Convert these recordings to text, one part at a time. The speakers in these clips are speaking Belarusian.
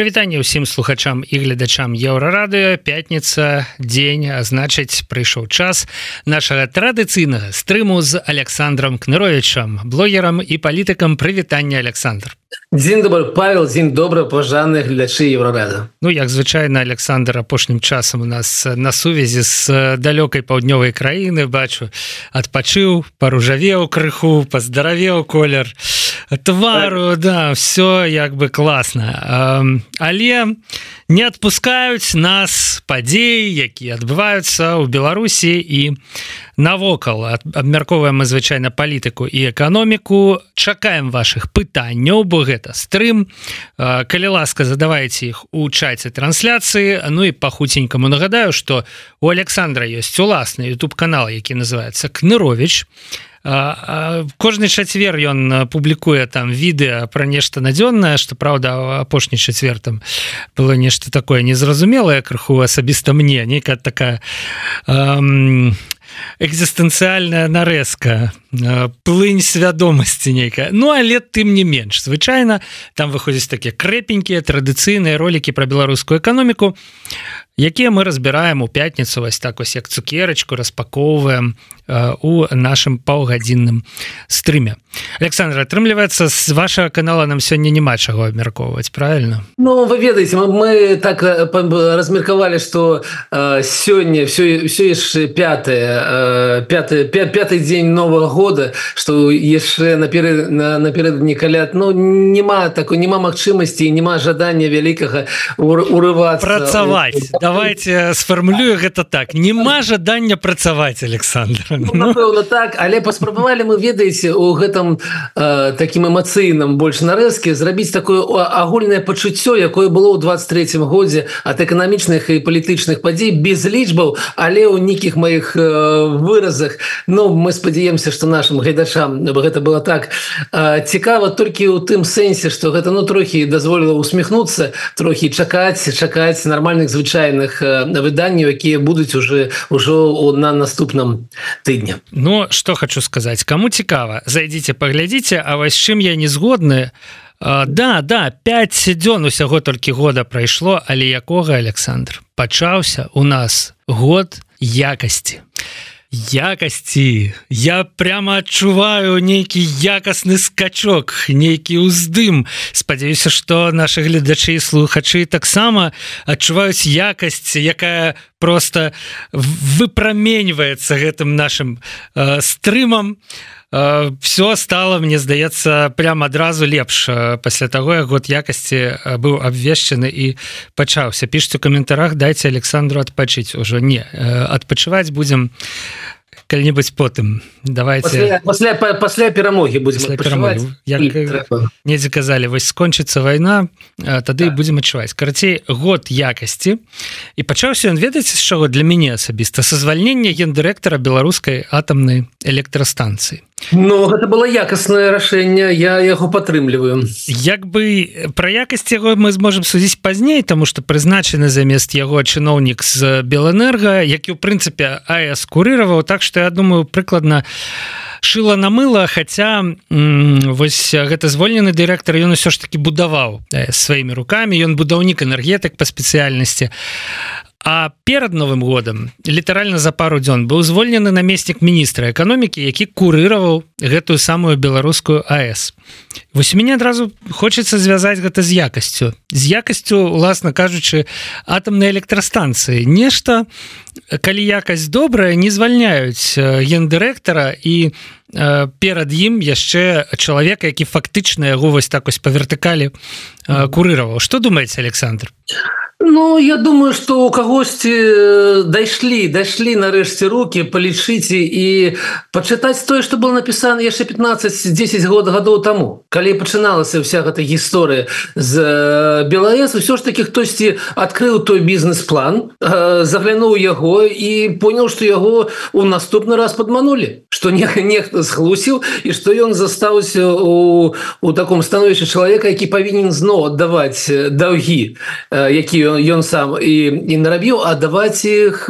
прывітанне ўсім слухачам і гледачам еўрарадыо пятніца дзень значыць прыйшоў час нашага традыцыйнага стрыму з александром кныровичам блогерам і палітыкам. Прывітання александр Дзень добр павел дзень добра пажаны глядачы еўрарада Ну як звычайна Александр апошнім часам у нас на сувязі з далёкай паўднёвай краіны бачу адпачыў паружавеў крыху паздаравеў колер твару да все як бы класна. Але не адпускаюць нас падзеі якія адбываюцца ў Беларусі і навокал абмярковаем мы звычайна палітыку і эканоміку. Чакаем ваших пытанняў бо гэта стрым. Калі ласка задавайте іх у чаце трансляцыі. Ну і пахуценькаму нагадаю что у Александра ёсць уласны YouTube канал які называется кнырович кожны чацвер ён публікуе там відэа пра нешта надзённае что праўда апошні чацвертам было нешта такое незразумелае крыху асабіста мне нейкая такая эм, экзістэнцыяльная нарэзка плынь свядомасці нейкая Ну але тым не менш звычайна там выходзіць такія крэпенькія традыцыйныя ролики про беларускую эканоміку якія мы разбіраем у пятніцу вось так вось як цукерачку распаковваем у нашым паўгадзінным стрыме. Александр атрымліваецца з вашага канала нам сёння няма чаго абмяркоўваць правильно Ну вы ведаеце мы, так размеркавалі что сёння все все яшчэ пятое пятый пятый дзень нового года что яшчэ наперед напередадні калят Ну няма такой няма магчымасці няма жадання вялікага урывацца. Працаваць. Да давайте сфармулюю гэта так. Няма жадання працаваць Александр ну, напэўна, так. Але паспрабавалі мы ведаеце у гэтым э, таким эмацыйным больш нарэзкі зрабіць такое агульнае пачуццё якое было ў 23 годзе ад эканамічных і палітычных падзей без лічбаў але ў нейкіх маіх э, выразах. Ну мы спадзяемся что нашим гледачам гэта было так э, цікава толькі ў тым сэнсе что гэта ну трохі дазволіла усміхнуцца трохі чакаць чакаць нармальных звычайных э, выданняў якія будуць уже ўжо на наступным тыдні Ну что хочу сказать. Кому цікава зайдите паглядзіце А вось чым я не згодны да да 5 дзён усяго толькі года прайшло але якога Александр пачаўся у нас год якасці якасці. Я прямо адчуваю нейкі якасны скачок нейкі ўздым спадзяюся что наши гледачы слухачы таксама адчуваюць якасць якая просто выпраменьваецца гэтым нашим э, стрымам. э, все стало мне здаецца прям адразу лепш. Пасля того як год якасці быў абвешчаны і пачаўся пішце у каментарах дайте александру адпачыць ужо не адпачываць будем у калі-небудзь потым давайте пасля пасля перамогі будзе недзе казалі вось скончыцца вайна тады так. будзем адчуваць карацей год якасці і пачаўся ён ведаць з чаго для мяне асабіста. Са звальнення гендырэктара беларускай атамнай электрастанцыі Ну гэта было якаснае рашэнне я яго падтрымліваю. Як бы пра якасць яго мы зможам судзіць пазней тому что прызначаны замест яго чыноўнік з белэнерга які ў прынцыпе АС курыраваў. Так что я думаю прыкладна шыла на мыла хотя вось гэта звольнены дырэктар ён усё ж таки будаваў э, сваімі руками ён будаўнік энергетык по спецыяльнасці а перад новым годам літаральна за пару дзён быў звольнены намеснік міністра эканомікі які курыраваў гэтую самую беларускую АС Вось мяне адразу хочется звязаць гэта з якасцю. З якасцю уласна кажучы атомнай электрастанцыі. Нешта калі якасць добрая не звальняюць гендырэктара і перад ім яшчэ чалавека які фактычна яго вось так вось па вертыкалі курыраваў. Что думаете Александр Ну я думаю что у кагосьці э, дайшлі дайшлі нарэшце руки палічыце і пачытаць тое что было напісана яшчэ 15-10 год гадоў таму калі пачыналася вся гэта гісторыя з э, белаэс. Ўсё ж таки хтосьці адкрыў той бізнес-план э, заглянуў яго і понял что яго у наступны раз падманули что не нехта схлусіў і что ён застаўся у, у таком становішча чалавека які павінен зноў аддаваць даўгі які ён сам і і нарабіў аддаваць іх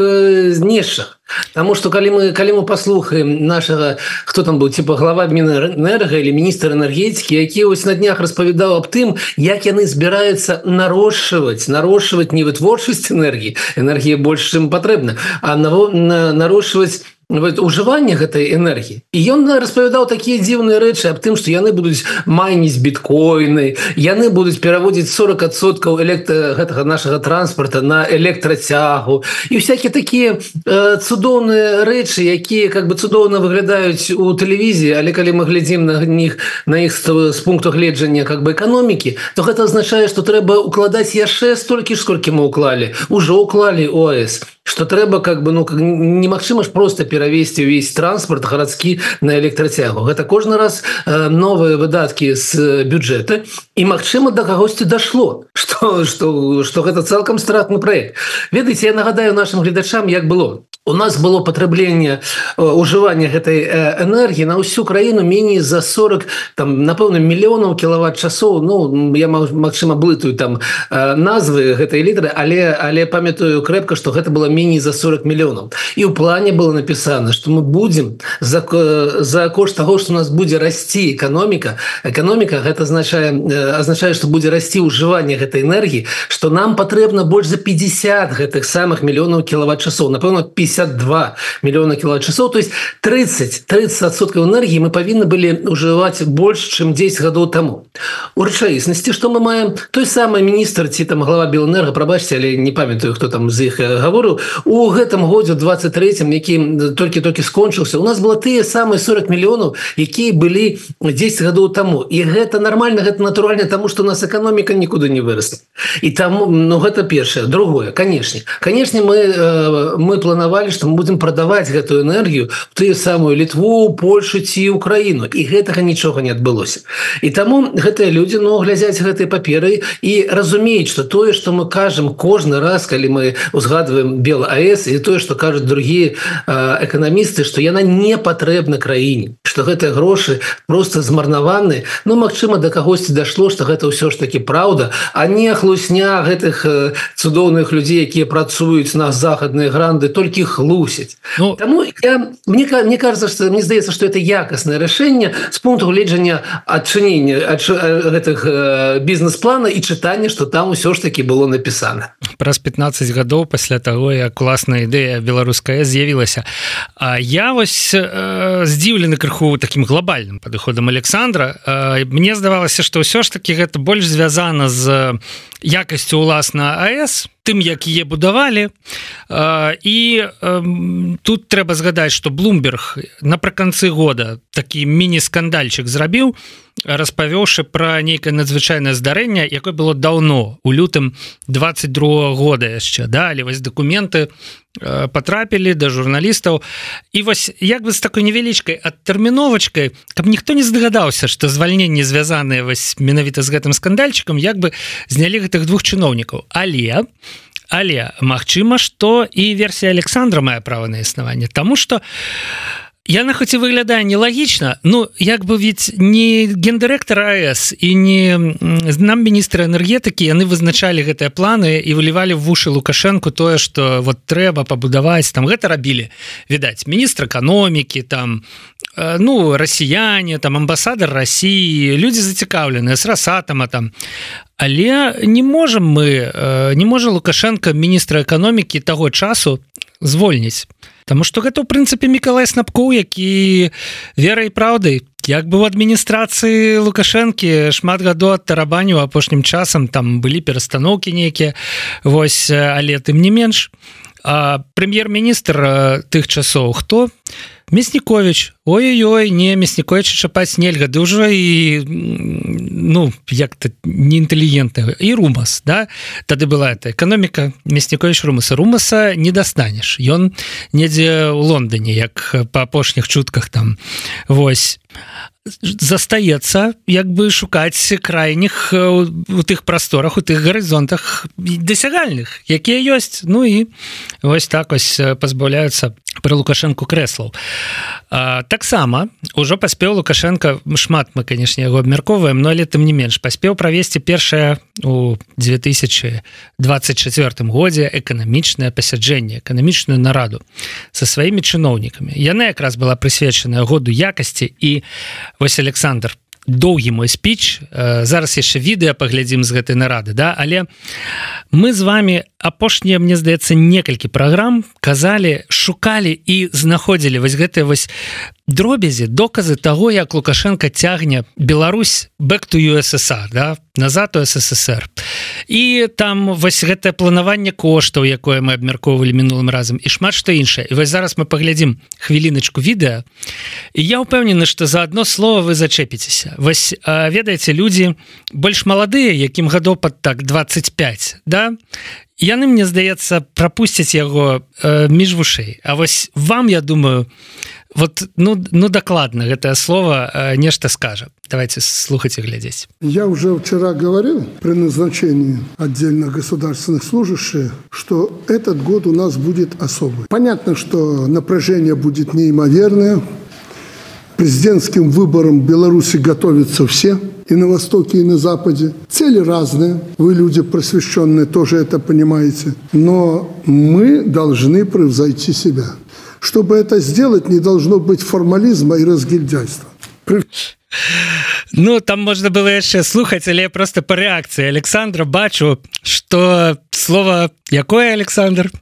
знешшах Таму что калі мы калі мы паслухаем нашага хто там быў типа глава мінэнерга или міністр энергетики які ось на днях распавядаў аб тым як яны збіраюцца нарошчваць нарошчваць не вытворчасць энергії энергія больш чым патрэбна а на нарошчваць ужывання гэтай энергії і ён распавядаў такія дзіўныя рэчы аб тым што яны будуць майніць біткоіны яны будуць пераводзіць 40соткаў электро гэтага нашага транспорта на электрацягу і всякие такія э, цудоўныя рэчы якія как бы цудоўна выглядаюць у тэлевізіі але калі мы глядзім на них на іх з пункту гледжання как бы эканомікі то гэта азначае что трэба укладаць яшчэ столькі ж сколькі мы уклалі уже уклалі ОС что трэба как бы ну как немагчыма ж просто перавесці увесь транспорт гарадскі на электрацягу гэта кожны раз э, новыя выдаткі з бюджэта і Мачыма да кагосьці дашло что что что гэта цалкам стратны проект ведаеце я нагадаю нашим гледачам як было. У нас было патрабленне ужывання гэтай энергії на ўсю краіну меней за 40 там напэўна мільёнаў кіловат часоў Ну я Мачыма блытаю там назвы гэтай літры але але памятаю крэпка что гэта было меней за 40 мільёнаў. І ў плане было написано что мы будем за за кошт того что у нас будзе расці эканоміка эканоміка гэта означае означае что будзе расці ўжыванне гэтай энергії что нам патрэбна больш за 50 гэтых самых мільёнаў кіловат часоў напэўна 52 мільёна кіловат часоў то есть 30 30соткаў энергії мы павінны былі ўжываць больш чым 10 гадоў тому. У рэчаіснасці что мы маем той самый міністр ці там глава белэнерго прабачце але не памятаю хто там з іх гавору у гэтым годзе 23 які толькі-толькі скончыўся. У нас было тыя самыя 40 мільёнаў якія былі 10 гадоў таму. І гэта нормально гэта натуральна тому что у нас эканоміка нікуды не вырасла. І там ну гэта першае. Другое канешне. Канешне мы э, мы планавалі что мы будем прадаваць гэтую энергію тыя самую літву Польшу ці Украіну. І гэтага нічога не адбылося. І таму гэтыя людзі но ну, глядзяць гэтай паперы і разумеюць что тое что мы кажам кожны раз калі мы узгадываем бел АС і тое что кажуць другие эканамісты что яна не патрэбна краіне что гэтыя грошы просто змарнаваны. Ну Мачыма до кагосьці дашло что гэта ўсё ж таки праўда а не хлусня гэтых цудоўных людзей якія працуюць на захадныя гранды толькі хлусяць ну, Таму я, мне мне кажется что мне здаецца что это якаснае рашэнне с пункту гледжання адчынення ад гэтых бізнес-плана і чытання что там усё ж таки было написано праз 15 гадоў пасля того як класная ідэя беларуская з'явілася. А я вось э, здзіўлены крыху таким глобальным падыходам Александра. Э, мне здавалася что ўсё ж таки гэта больш звязана з якасцю уласна АС тым якія будавалі і тут трэба згадаць что Блумберг напрыканцы года такі міні-скандальчык зрабіў распавёўшы пра нейкае надзвычайнае здарэнне якое было даўно у лютым 22 года яшчэ далі вось дакументы потрапілі да журналістаў і вось як бы з такой невялічкай адтэрміновачкай каб ніхто не здагадаўся что звальненне звязаныя вось менавіта з гэтым скандальчыкам як бы знялі гэтых двух чыноўнікаў. Але але Мачыма что і версія Александра мае права на існаванне тому что яна хоць і выглядае нелагічна Ну як бы ведь не гендырэктор АС і не нам міністра энергетыкі яны вызначалі гэтыя планы і вылівалі в вушы лукашенко тое что вот трэба пабудаваць там гэта рабілі відаць міністр эканомікі там э, ну расіяне там амбасадар Росіі людзі зацікаўленыя с расатама там але не можем мы э, не можа лукашенко міністра эканомікі таго часу звольніць. Таму что гэта ў прынцыпе Миколай снапкоў які верай праўдай. Як бы у адміністрацыі лукашэнкі шмат гадоў ад тарабаню апошнім часам там былі перастаноўкі нейкія. Вось але тым не менш. Прэм'ер-міністр тых часоў хто мяснікович ой-ой не мяснікович чапаць нельга. Ды ўжо і ну як-то неінтэлігентна і румас да? Тады была эта эканоміка мяснікович румаса. Румаса не дастанеш ён недзе ў Лондоне як па апошніх чутках там. Восьось застаецца як бы шукаць крайніх у тых прасторах у тых гарызонтах дасягальных якія ёсць. Ну і вось так ось пазбаўляюцца про лукашенко крэслаў таксама ужо паспеў лукашенко шмат мы канешне яго абмяркоўваем но але тым не менш паспеў правесці першае у 2024 годзе эканамічнае пасяджэнне эканамічную нараду со сваімі чыноўнікамі. Яна якраз была прысвечаная году якасці і вось Александр доўгі мой спіч зараз яшчэ відэа паглядзім з гэтай нарады да? Але мы з вами апошнія мне здаецца некалькі праграм казалі шукалі і знаходзілі вось гэтыя вось дробязі доказы того як лукашенко цягне Беларусь back to USSR да назад у ссср і там вось гэтае планаванне коштаў якое мы абмяркоўвалі мінулым разам і шмат што іншае. І вось зараз мы паглядзім хвіліначку відэа і я ўпэўнены што за одно слово вы зачэпіцеся. Вось ведаеце людзі больш маладыя якім гадоў пад так 25 да яны мне здаецца прапусцяць яго э, між вушэй. А вось вам я думаю вот ну ну дакладна гэтае слово э, нешта скажа. Давайте слухаць и глядзець. Я уже вчера говорил при назначении отдельных государственных служащих что этот год у нас будет особый. Понятно что напряжение будет неимоверное президентским выборам беларуси готовятся все и на востоке и на западе. Цели разные. Вы люди просвещенные тоже это понимаете. Но мы должны превзойти себя. Чтобы это сделать не должно быть формализма и разгильдяйства. Ну там можно было яшчэ слухаць але просто по реакции александра бачу что слово якое александр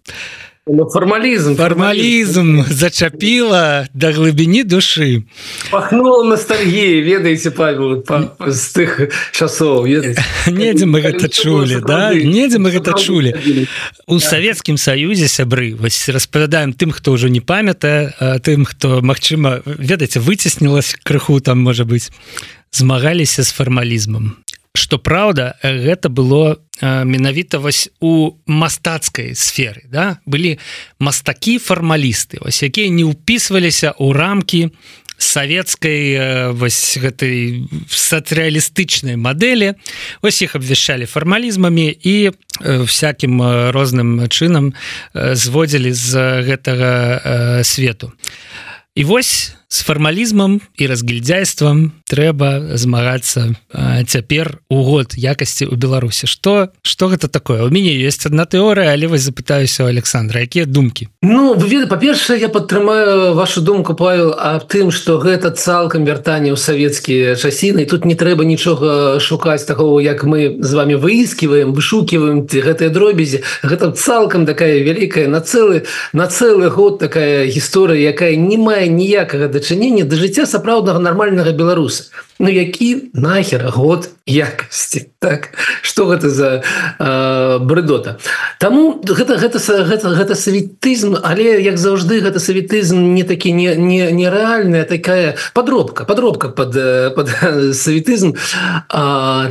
Ну, формалізм формалізм зачапіла да глыбіні душы пахнула ностальгіі ведаеце павел з тых часоў недзе мы гэта чулі да? недзе мы гэта чулі у савецкім саюзе сябры вось распавядаем тым хто ўжо не памятае тым хто Мачыма ведаеце выцеснілася крыху там можа быць змагаліся з фармалізмам что праўда гэта было менавіта вось у мастацкай сферы да? Былі мастакі фармалісты вось якія не ўпісваліся ў рамкі савецкай вось гэтай сацыялістычнай мадэлі. Ось іх абвяшчалі фармалізмамі і всякім розным чынам зводзілі з гэтага свету. І вось с фармалізмам і разгільдзяйствам трэба змагацца цяпер у год якасці ў беларусі. Что что гэта такое? У мяне есть одна тэорыя але вось запытаюся у александра якія думкі? Ну веда па-першае я падтрымаю вашу думку павел аб тым что гэта цалкам вяртанне ў савецкія часіны тут не трэба нічога шукаць таго як мы з вами выискиваем вышукиваем гэтыя дробязі. Гэта цалкам такая вялікая на цэлы на цэлы год такая гісторыя якая не мае ніякага дачынення да жыцця сапраўднага нармальнага беларуса. Ну які нахер год якасці? Так что гэта за э, брэдота? Таму гэта гэта гэта гэта савітызм але як заўжды гэта савітызм не такі не не нереальная такая подробка подробка под под савітызм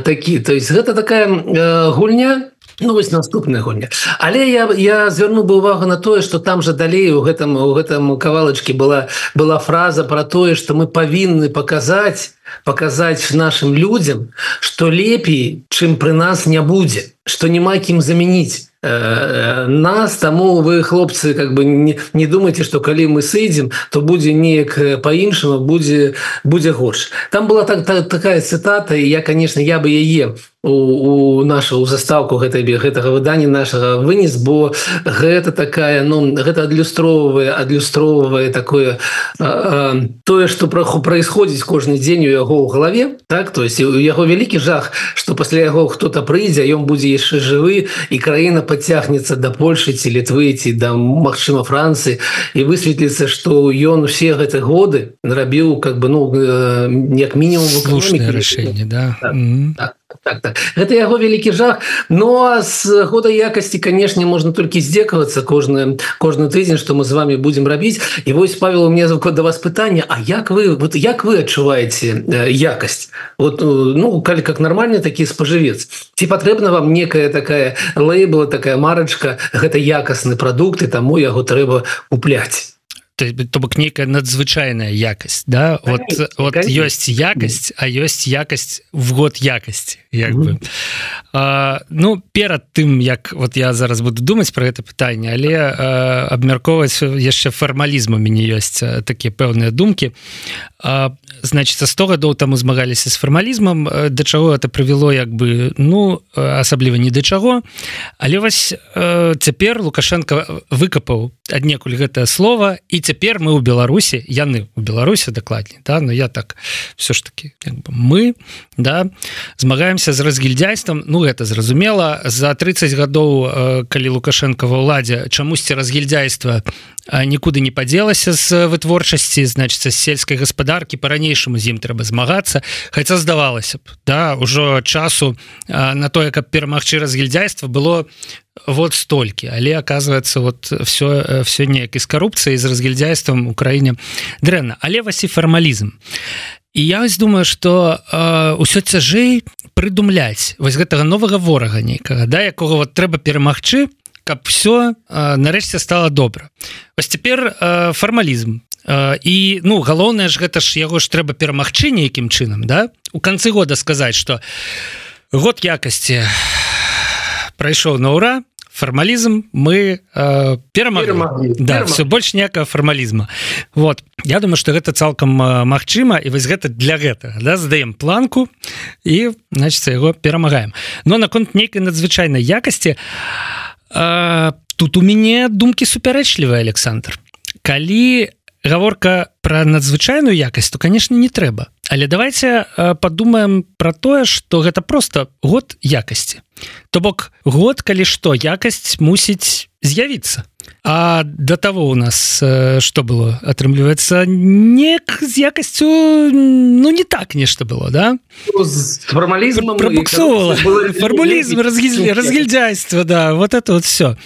такі. То есть гэта такая э, гульня Ну, вось наступная гульня але я я звярну бы увагу на тое что там же далей у гэтым у гэтым кавалачке была была фраза про тое что мы павінны показать показать нашим людям что лепей чым пры нас не будзе что няма кім заменить э, нас таму вы хлопцы как бы не, не думайте что калі мы сыдзем то будзе неяк по-іншаму будзе будзе горш. Там была так та, такая цитата я конечно я бы яе у, у нашу заставку гэтай гэтага выдання нашага вынес бо гэта такая ну гэта адлюстроўвае адлюстроўвае такое а, а, тое что праху происходзіць кожны дзень у яго ў галаве так? То есть у яго вялікі жах что пасля яго хто-то прыйдзе ён будзе яшчэ жывы і краіна пацягнецца да Польшы ці літвы ці да Мачыма Францыі і высветліцца что ён усе гэты годы нарабіў как бы ну як мінімум рашэнне да? Так, mm -hmm. так так, так. гэта яго вялікі жах но з года якасці канешне можна толькі здзекавацца кожны кожны тыдзень что мы з вами будем рабіць і вось павел мне звук да вас пытання А як вы вот як вы адчуваеце якасць вот ну калі как нормальный такі спажывец ці патрэбна вам некая такая лейбла такая марачка гэта якасны прадукты таму яго трэба купляць то бок нейкая надзвычайная якасць да? Вот вот ёсць якасць а ёсць якасць в год якасці як бы. А, ну перад тым як вот я зараз буду думаць про это пытанне але абмяркоўваць яшчэ фармалізму мяне ёсць такія пэўныя думкі значит 100 гадоў таму змагаліся з фармалізмам да чаго это прывяло як бы ну асабліва не да чаго але вось цяпер лукашенко выкапаў аднекуль гэтае слово і цяпер мы ў беларусі яны у беларусе дакладней да но я так все ж таки бы, мы да змагаемся з разгільдзяйствам ну это зразумела. За 30 гадоў калі лукашенко ва ўладзе чамусьці разгільдзяйства нікуды не падзелася з вытворчасці значится сельскай гаспадаркі. По-ранейшаму з ім трэба змагацца. Хаця здавалася б да ўжо часу на тое каб перамагчы разгільдзяйства было вот столькі. Але оказывается вот все все неяк з коррупцыі з разгільдзяйствам Украіне дрэнна. Але васі фармалізм. І я ось думаю что ўсё цяжэй прыдумляць вось гэтага новага ворага нейкага да якога вот трэба перамагчы каб все нарэшце стало добра. Вось цяпер фармалізм. І ну галоўнае ж гэта ж яго ж трэба перамагчы нейкім чынам да? У канцы года сказаць что год якасці прайшоў на ура фармалізм мы э, перамагли да, все больш некага фармалізма. Вот. Я думаю что гэта цалкам магчыма і вось гэта для гэтага да? Задаем планку і значит яго перамагаем. Но наконт нейкай надзвычайнай якасці э, тут у мяне думкі супярэчлівыя Александр. Калі гаворка про надзвычайную якасць то конечно не трэба але давайте подумаем про тое что гэта просто год якасці. То бок год калі што якасць мусіць з'явіцца А до того у нас что было? Атрымліваецца не з якасцю ну не так нешта было да? Ну, формалізм пробуксовала формулізм разгильдяйства да вот это вот все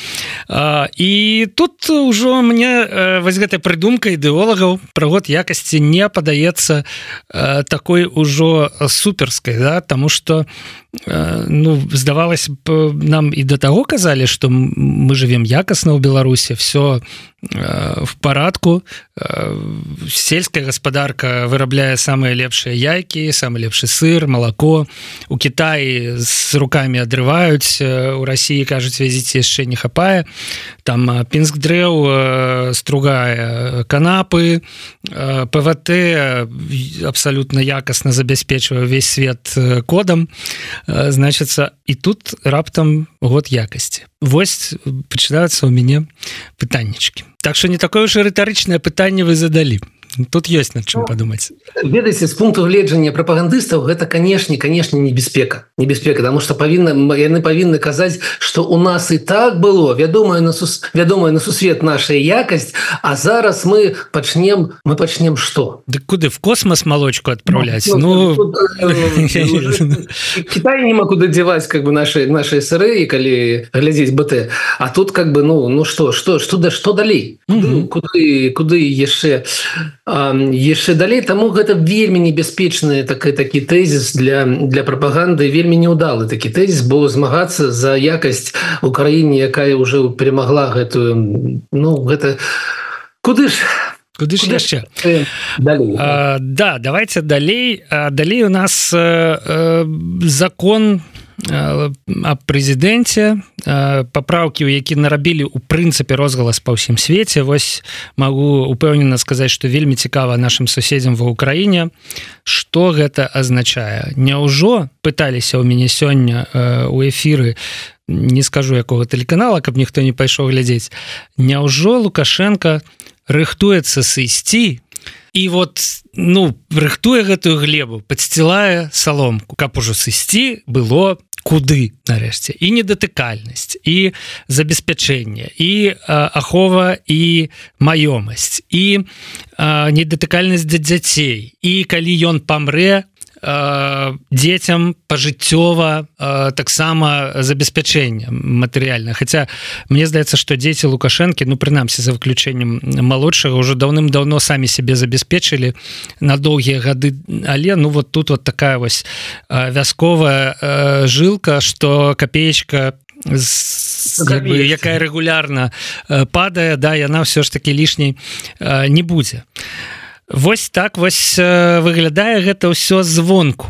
а, і тут ужо мне вось гэтай прыдумка ідэолагаў пра год якасці не падаецца такой ужо суперской да тому что ну здавалось нам і до того казалі что мы живем якасна ў беларусе все в парадку. Э, сельская гаспадарка вырабляе самыя лепшыя яйкі самы лепшы сыр малако у Китаі з руками адрываюць э, у Росіі кажуць везіце яшчэ не хапае там пінск дрэў стругае канапы. ПВТ абсалютна якасна забяспечвае увесь свет кодам значыцца і тут раптам год якасці Вось пачынаюцца ў мяне пытаннічкі Так что не такое уже рытарычнае пытанне вы задалі тут есть над чым ну, подумать. ведаеце с пункту гледжання прапагандыстаў гэта канешне канешне небяспека. Небяспека потому что павінна яны павінны казаць что у нас і так было вядомая на сус вядомая на сусвет наша якасць а зараз мы пачнем мы пачнем что Ды куды в космос малочку отправлять? Ну, ну... Китай не куда деваць как бы наши наши сыры і калі глядзець БТ а тут как бы ну ну что что что да что далей куды куды яшчэ? а яшчэ далей таму гэта вельмі небяспечны так такі тэзіс для для прапаганды вельмі неудалы такі тэзіс бо змагацца за якасць у краіне якая уже перамагла гэтую ну гэта куды ж куды ж яшчэ? да давайте далей. Далей у нас э, э, закон о прэзідэнце паправкі у які нарабілі у прынцыпе розгалас па ўсім свеце вось магу упэўнена сказаць што вельмі цікава нашим суседзям ва ўкраіне что гэта азначае. Няўжо пыталіся ў мяне сёння у эфіры не скажу якога тэлеканала каб ніхто не пайшоў глядзець Няўжо лукашенко рыхтуецца сысці і вот ну рыхтуе гэтую глебу подсцілае саломку каб ужо сысці было куды нарэшце. І недатыкальнасць і забеспячэнне і ахова і маёмасць і недатыкальнасць да дзяцей. І калі ён памрэ дзецям пажыццёва таксама забеспячэння матэрыяльна Хаця мне здаецца што дзеці лукашэнкі ну прынамсі за выключэннем малодшага ўжо даўным-даўно самі сябе забяспечылі на доўгія гады але ну вот тут вот такая вось вясковая жылка что капеечка бы, якая регулярна падае да яна все ж таки лішняй не будзе Вось так вось выглядае гэта ўсё звонку.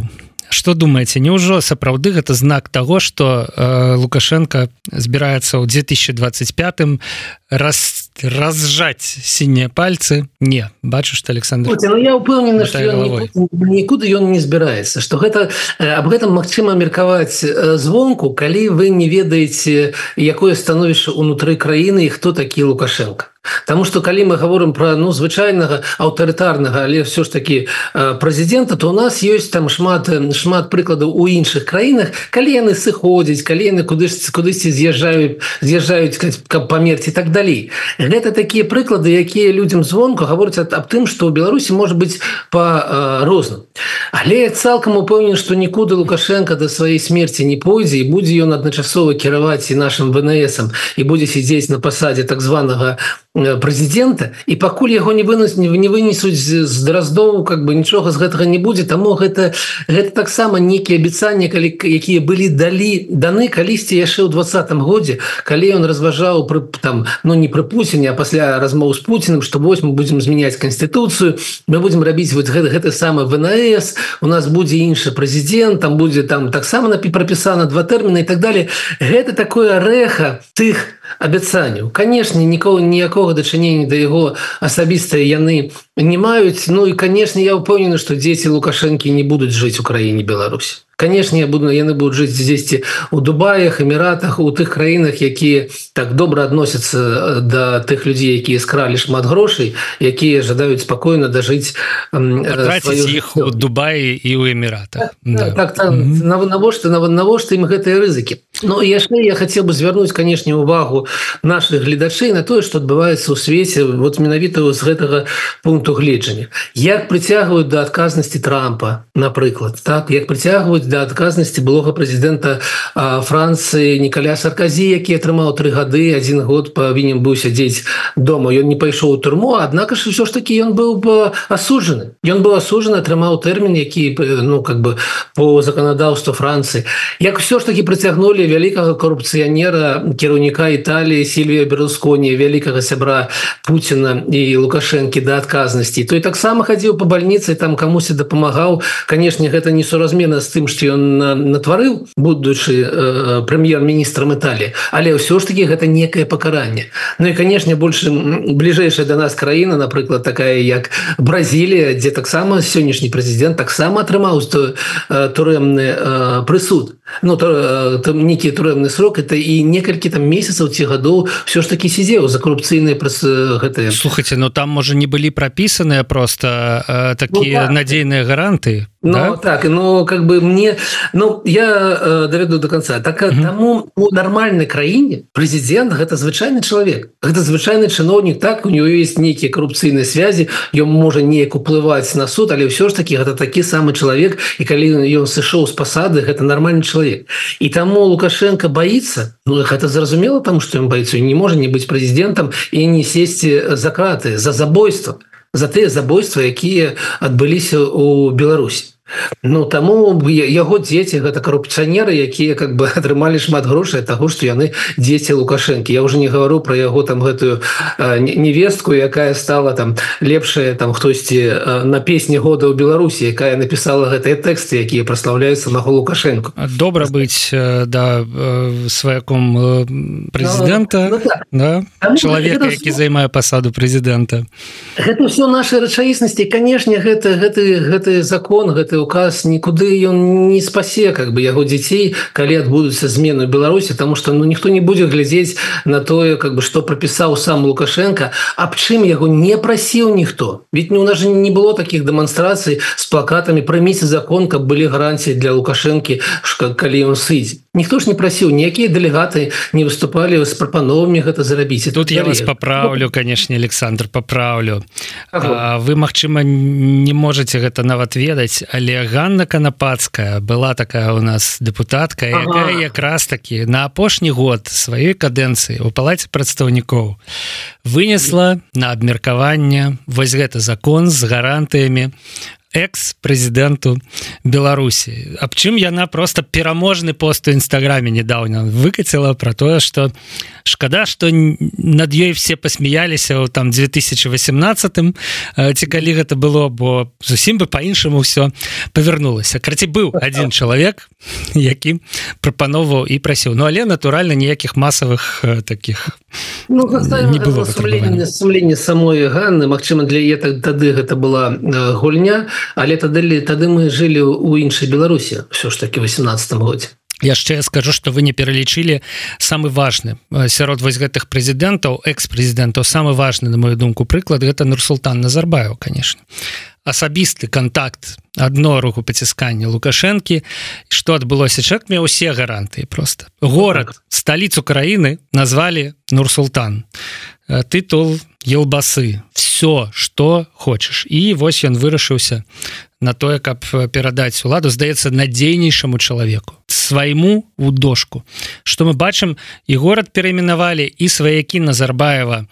Что думаете Няўжо сапраўды гэта знак того что э, лукашенко збіраецца ў 2025 раз разжать синие пальцы? Не бачу что Александр ну, я упэўнены нікуды ён не збіраецца что гэта об гэтым Мачыма меркаваць звонку калі вы не ведаеце якое становішча унутры краіны і хто такі лукашенко Таму что калі мы говорим про ну звычайнага аўтарытарнага але все ж таки прэзідэнта то у нас есть там шмат шмат прыкладаў у іншых краінах калі яны сыходзяць калі яны куды кудысьці з'язджаюць з'язджаюць каб памерці так далей гэта такія прыклады якія людям звонку гавораць аб тым что у Беларусі может быть по-розным але цалкам упэўнен что нікуды лукашенко до сваёй смерти не пойдзе і будзе ён адначасова кіраваць і нашим вНСам і будзе сидзець на пасадзе так званого Э, прэзідэнта і пакуль яго не вынос не не вынесуць з драздоў как бы нічога з гэтага не будзе. Таму гэта гэта таксама нейкія абяцанні калі якія былі далі даны калісьці яшчэ ў двадцатым годзе калі ён разважаў пры там ну не пры Пуіне а пасля размоў з Пуціным што вось мы будзем змяняць канстытуцыю мы будзем рабіць вот гэта, гэта самы ВНС у нас будзе іншы прэзідэнт там будзе там таксама напі прапісана два тэрміны і так далее. Гэта такое рэха тых абяцанняў. Канешне нікого ніякога дачынення да яго асабістыя яны не маюць. Ну і канешне я ўпэўнены што дзеці лукашэнкі не будуць жыць у краіне Беларусь конечно я буду яны будут жыць здесьці у дубаях эміратах у тых краінах якія так добра адносяцца э, да тых людзей якія скралі шмат грошай якія жадаюць спакойна дажыць іх у дубаі і у эміратах так, да. так, так, навошта на навошта ім гэтыя рызыкі? Ну яшчэ я хотел бы звярнуць канешне увагу наших гледачэй на тое что адбываецца ў свеце вот менавіта з гэтага пункту гледжання. Як прыцягваюць да адказнасці трампа напрыклад так? Як прыцягваюць да адказнасці былога прэзідэнта Францыі Нікаля Сарказі які атрымаў тры гады один год павінен быў сядзець дома. Ён не пайшоў у турму Аднак ж ўсё ж таки ён быў бы асуджаны. Ён быў асуджаны атрымаў тэрмін які ну как бы по законодаўству Францыі. Як все ж таки прыцягнули вялікага коррупцыянера кіраўніка Італіі Сільвія Берусконі вялікага сябра Пуціна і лукашэнкі да адказнасці. Той таксама хадзіў по больніцы там камусьці дапамагаў. Канешне гэта несуразмена з тым что ён натварыў будучы э, прэм'ер-міністрам Італіі але ўсё ж таки гэта некае пакаранне. Ну і канешне больше бліжэйшая до нас краіна напрыклад такая як Бразілія дзе таксама сённяшні прэзідэнт таксама атрымаў то э, турэмны э, прысуд Ну э, там нейкі турэмны срок это і некалькі там месяцаў ці гадоў все ж таки сидзеў за коррупцыйныя праз гэтыя слухайте но ну, там можа не былі пропісаныя просто э, такія ну, так. надзейныя гаранты Ну да? так ну как бы мне ну я э, даведу до конца так mm -hmm. таму у нармальной краіне прэзідэнт гэта звычайны чалавек гэта звычайны чыноўнік так у него есть нейкія коррупцыйныя связи ён можа неяк уплываць на суд але ўсё ж таки гэта такі самы чалавек і калі ён сышоў з пасады гэта нормальный чалавек і таму лукашенко боится ну гэта зразумела там что ён боится не можа не быць прэзідэнтам і не сесці за краты за забойство за тыя забойства якія адбыліся у Беларусі Ну таму яго дзеці гэта карупцыянеры якія как бы атрымалі шмат грошай таго што яны дзеці лукашэнкі Я уже не гавару про яго там гэтую невестку якая стала там лепшая там хтосьці на песні года ў Беларусі якая написала гэтыя тэксты якія праслаўляюцца на лукашэнку добра быць да сваяком прэзідэнта ну, ну, так. да? чалавека які займае пасаду прэзідэнта Гэта все нашай рэчаіснасці канешне гэта гэты гэты закон гэты указ нікуды ён не спасе как бы яго дзяцей калі адбудуцца змены Беларусі тому что ну ніхто не будзе глядзець на тое как бы что прапісаў сам лукашенко аб чым яго не прасіў ніхто. Ведь не у нас же не было таких дэманстрацый с плакатами прыміце закон каб былі гарантіі для лукашэнкі калі ён сыдзе ніхто ж не прасіў ніякія дэлегаты не выступалі з прапановамі гэта зарабіць тут я вас поправлю конечно Александр поправлю ага. вы Мачыма не можете гэта нават ведаць але Ганна канападская была такая у нас депутатка ага. якая якраз таки на апошні год сваёй кадэнцыі у палаце прадстаўнікоў вынесла на абмеркаванне вось гэта закон з гарантыямі экс-прэзідэнту Беларусі Аб чым яна просто пераможны пост у нстаграме недаўня выкаціла про тое что шкада что над ёй все посмяяліся там 2018 ці калі гэта было бо зусім бы по-іншаму все павярнулася краці быў один чалавек які прапановаў і прасіў Ну але натуральна ніякіх масавых таких ну, не было сумленне самой Ганны Мачыма для е тады гэта была гульня але тады тады мы жылі у іншай Беларусі все ж таки 18 годзе. Яшчэ скажу что вы не пералічылі самы важны сярод вось гэтых прэзідэнтаў экс-прэзідэнтаў самы важны на мою думку прыклад гэта нурсултан назарбаев конечно асабісты контакт одно руху паціскання лукашэнкі. Что адбылося? Чак мне усе гаранты просто город сталіцу краіны назвалі нурсултан. Тытул елбасы все что хочешь. І вось ён вырашыўся на тое каб перадаць уладу здаецца надзейнейшаму чалавеку свайму у дошку. Что мы бачым і горад перайменавалі і сваякі назарбаева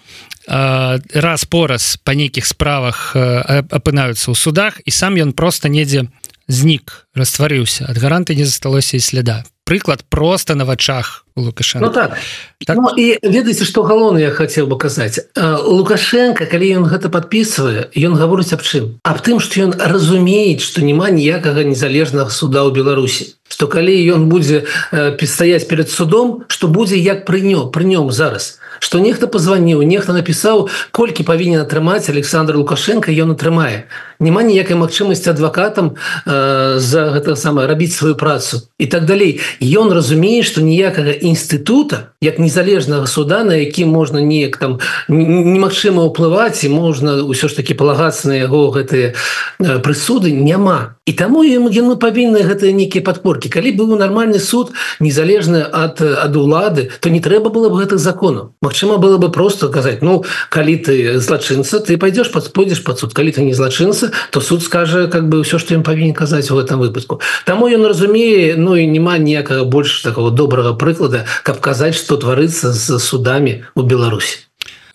раз пораз па нейкіх справах апынаюцца ў судах і сам ён просто недзе знік растварыўся ад гаранты не засталося і следа прыклад просто на вачах у лукашенко ну, так. так. Ну, і ведаеце что галоўна я хотел бы казаць. Лукашенко калі ён гэта подписывае ён гаворыць аб чым? Аб тым что ён разумеет что няма ніякага незалежнага суда ў беларусі. Что калі ён будзе э, пістаяць перед судом что будзе як пры нё пры нём зараз что нехта позвоніў нехта напісаў колькі павінен атрымаць александр лукашенко ён атрымае няма ніякай магчымасці адвакатам э, за гэта самае рабіць сваю працу і так далей. Ён разумее что ніякага інстытута як незалежнага суда на які можна неяк там немагчыма ўплываць і можна ўсё ж таки палагацца на яго гэтыя э, прысуды няма і таму ему яны павінны гэтыя нейкія подпорки калі быў нармальны суд незалежны ад ад улады то не трэба было бы гэтых законаў Мачыма было бы просто казаць ну калі ты злачынца ты пойдешь подпойдешь под суд. Калі ты не злачынца то суд скажа как бы все что им павінен казаць в этом выпадку таму ён разумее Ну і няма ніякага больш такого добрага прыклада каб казаць что творыцца з судамі у Беларусі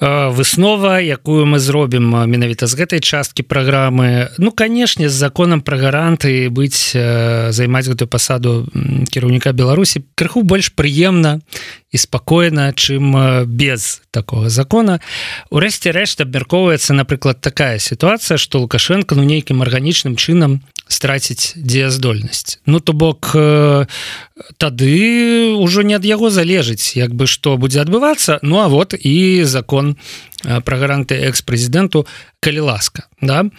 выснова якую мы зробім менавіта з гэтай часткі праграмы. Ну канешне з законам пра гаранты быць займаць гэтую пасаду кіраўніка Беларусі крыху больш прыемна і спакойна чым без такого закона. Урэшце рэшт абмяркоўваецца напрыклад такая сітуацыя что лукашенко ну нейкім арганічным чынам страціць дзеяздольнасць. Ну то бок э, тады ўжо не ад яго залежыць як бы што будзе адбывацца. Ну а вот і закон э, пра гаранты экс-прэзідэнту калі ласка да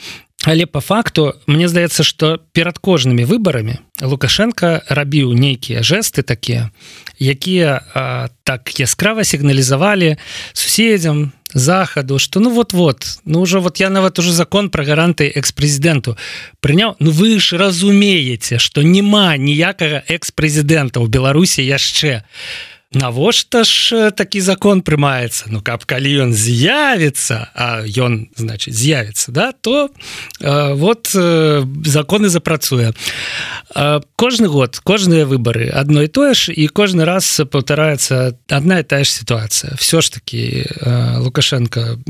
але по факту мне здаецца что перад кожнымі выбарамі лукашенко рабіў нейкія жесты такія якія а, так яскрава сігналізавалі суседзям захаду что ну вот-вот ну уже вот я нават уже закон про гаранты экс-прэзідэнту прыняў. Ну вы ж разумееце что няма ніякага экс-прэзідэнта ў беларусі яшчэ. а навошта ж такі закон прымаецца? Ну каб калі ён з'явіцца а ён значит з'явіцца да то э, вот э, законы запрацуе. Э, кожны год кожныя выборы одно і тое ж і кожны раз паўтараецца одна і тая ж сітуацыя. Все ж таки э, лукашенко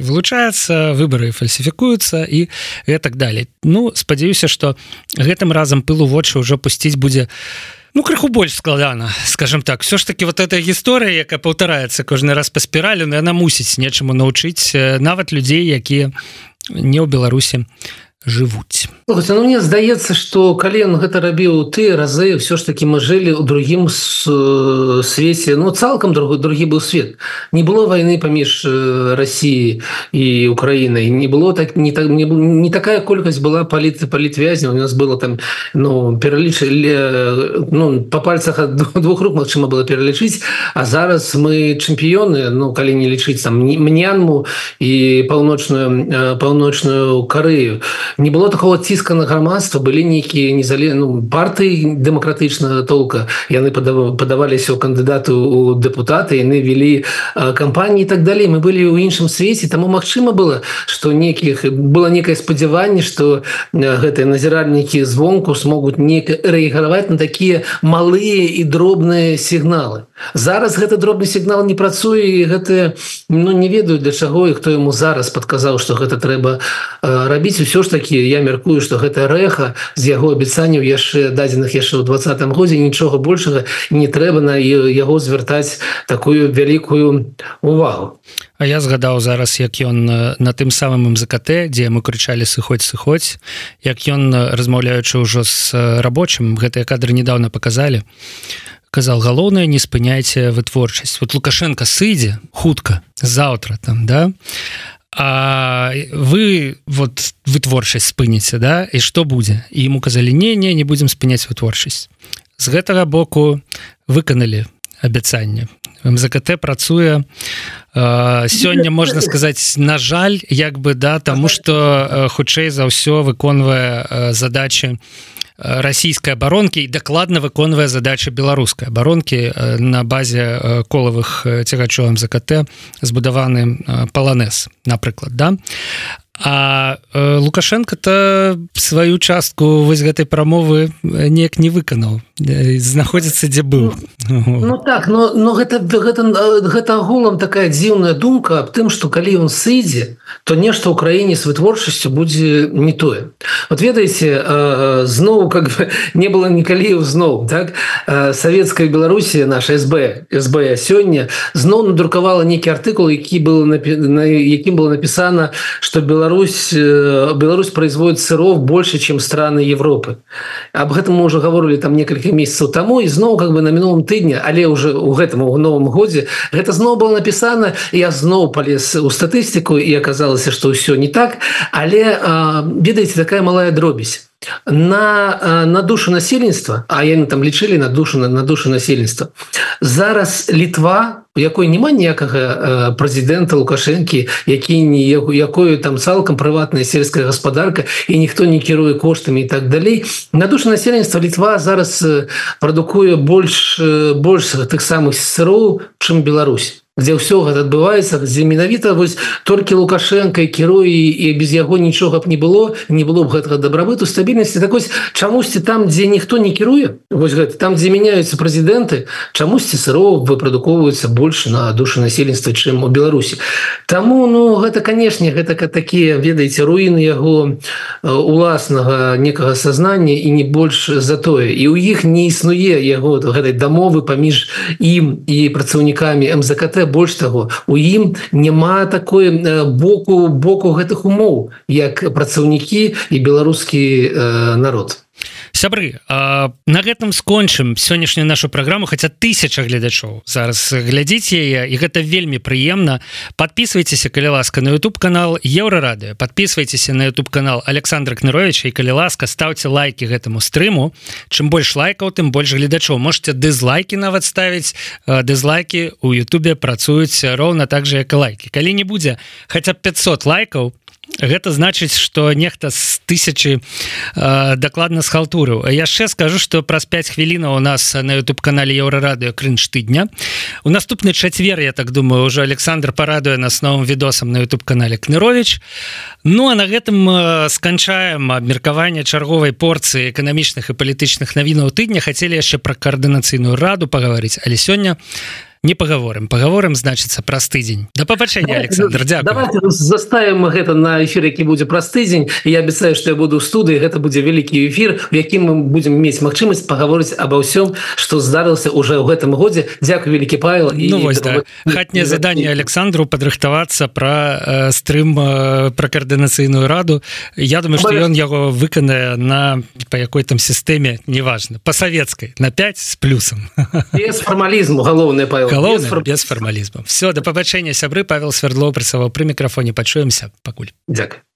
вылучаецца выборы фальсіфікуюцца і гэтак далей. Ну спадзяюся что гэтым разам пылу вочы ўжо пусціць будзе у ну крыху больш складана скажем так. Все ж таки вот эта гісторыя якая паўтараецца кожны раз па спіралю яна мусіць нечаму навучыць нават людзей якія не ў беларусі жывуць. Ну, мне здаецца что калі он гэта рабіў ты разы все ж таки мы жылі у другім свеце. Но ну, цалкам другой другі быў свет. Не было войны паміж Россией і Украінай. Не было так не так не не такая колькасць была паліты палітвязня у нас было там ну пералічылі ну по пальцах двух рук Мачыма было пералічыць. А зараз мы чэмпіёны. Ну калі не лічыць там мнянму і паўночную паўночную Карыю не было такого ціска на грамадства былі нейкія незале ну, партыі дэмакратычнага толка. Яны падаваліся ў кандыдаты у депутаты яны вялі кампаніі так далей мы былі ў іншым свеце таму Мачыма было что некіх было некае спадзяванне что гэтыя назіральнікі звонку смогуць не рэаграваць на такія малыя і дробныя сігналы зараз гэты дробны сігнал не працуе і гэтыя ну не ведаю для чаго і хто яму зараз падказаў что гэта трэба рабіць. Усё ж таки я мяркую что гэта рэха з яго абяцанняў яшчэ дадзеных яшчэ ў двадцатым годзе нічога большага не трэба на яго звяртаць такую вялікую увагу. А я згадаў зараз як ён на тым самым МЗКТ дзе мы крычалі сыходзь сыходзь як ён размаўляючы ўжо з рабочым гэтыя кадры недавно показалі казал галоўнае не спыняйце вытворчасць вот лукашенко сыдзе хутка заўтра там да? а вы вот вытворчасць спыніце да? І што будзе? І ему казалі не не не будзем спыняць вытворчасць з гэтага боку выканалі абяцанне. МЗКТ працуе. Сёння можна сказаць на жаль як бы да тому что хутчэй за ўсё выконвае задачи расійскай абаронкі і дакладна выконвае задачи беларускай абаронкі на базе колавых цягачовым ЗКТ збудаваны паланез напрыклад да А э, Лукашенко то сваю частку вось гэтай прамовы неяк не выканаў знаходзіцца дзе быў Ну так но но гэта гэта гэта агулам такая дзіўная думка аб тым что калі ён сыдзе то нешта ў краіне з вытворчасцю будзе не тое вот ведаеце зноў как бы не было нікалі зноў так? Савецкая Беларусі наша СБ СБ сёння зноў надрукавала нейкі артыкул які был на якім было напісана что Беларусь Беларусь производит сыров больше чем страны Европы. Об гэтым мы уже гаворылі там некалькі месяцаў тому і зноў как бы на мінулым тыдні але уже у гэтым у новым годзе гэта зноў было напісана я зноў полез у статыстыку і аказалася что ўсё не так. Але ведаеце такая малая дробязь. На на душу насельніцтва а яны там лічылі на душу на душу насельніцтва зараз літва у якой няма ніякага прэзідэнта лукашэнкі які не якую там цалкам прыватная сельская гаспадарка і ніхто не кіруе коштамі і так далей. На душу насельніцтва літва зараз прадукуе больш больш тых самых сыроў чым Беларусь где ўсё гэта адбываецца дзе менавіта вось толькі лукашенко кіруе і без яго нічога б не было не было б гэтага дабрабыту стабільнасці так вось чамусьці там дзе ніхто не кіруе вось гэта там дзе мяняюцца прэзідэнты чамусьці сыров выпрадуковваюцца больш на душу насельніцтва чым у Беларусі. Таму ну гэта канешне гэта такія ведаеце руіны яго уласнага некага сазнання і не больш за тое. І у іх не існуе яго гэтай дамовы паміж ім і працаўнікамі МЗКТ больш таго у ім няма такой боку боку гэтых умоў як працаўнікі і беларускі э, народ сябры на гэтым скончым сённяшнюю нашу праграму хаця тысяча гледачоў зараз глядзіць яе і гэта вельмі прыемна. Подписывайтеся калі ласка на YouTube канал еўрарадыо подписывайтеся на YouTube канал Александра кныровича і калі ласка ставце лайки гэтаму стрыму. Чым больш лайкаў тым больш гледачоў. Можете дызлайки нават ставіць. Дызлайки у Ютубе працуюць роўна так же як лайки калі не будзе хотя 500 лайкаў то Гэта значыць что нехта з тысячи э, дакладна з халтурыў яшчэ скажу что праз 5 хвілінаў у нас на youtube канале еўрарадыо крынж тыдня у наступны чацвер я так думаю уже Александр парадуе нас новым відосам на youtube канале кнырович Ну а на гэтым сканчаем абмеркаванне чарговай порцыі эканамічных і палітычных навінаў тыдня хацелі яшчэ пра каардынацыйную раду паговорыць але сёння не паговорым паговорым значыцца праз тыдзень да пабачэння Александр. Заставим мы гэта на эфир які будзе праз тыдзень я абяцаю что я буду ў студыі гэта будзе вялікі эфир у якім мы будем мець магчымасць паговорыць обо ўсём что здарылася уже ў гэтым годзе Дякую вялікі павел ну, вось, да. хатняе заданне Александру падрыхтавацца про э, стрым э, про каардынацыйную раду. Я думаю что ён яго выканае на по якой там сістэме неважно по савецкай на 5 с плюсам фармалізму галоўны павел галоўна без, без фармалізму все да пабачэння сябры павел свердло працаваў пры мікрафоне пачуемся пакуль. Дяк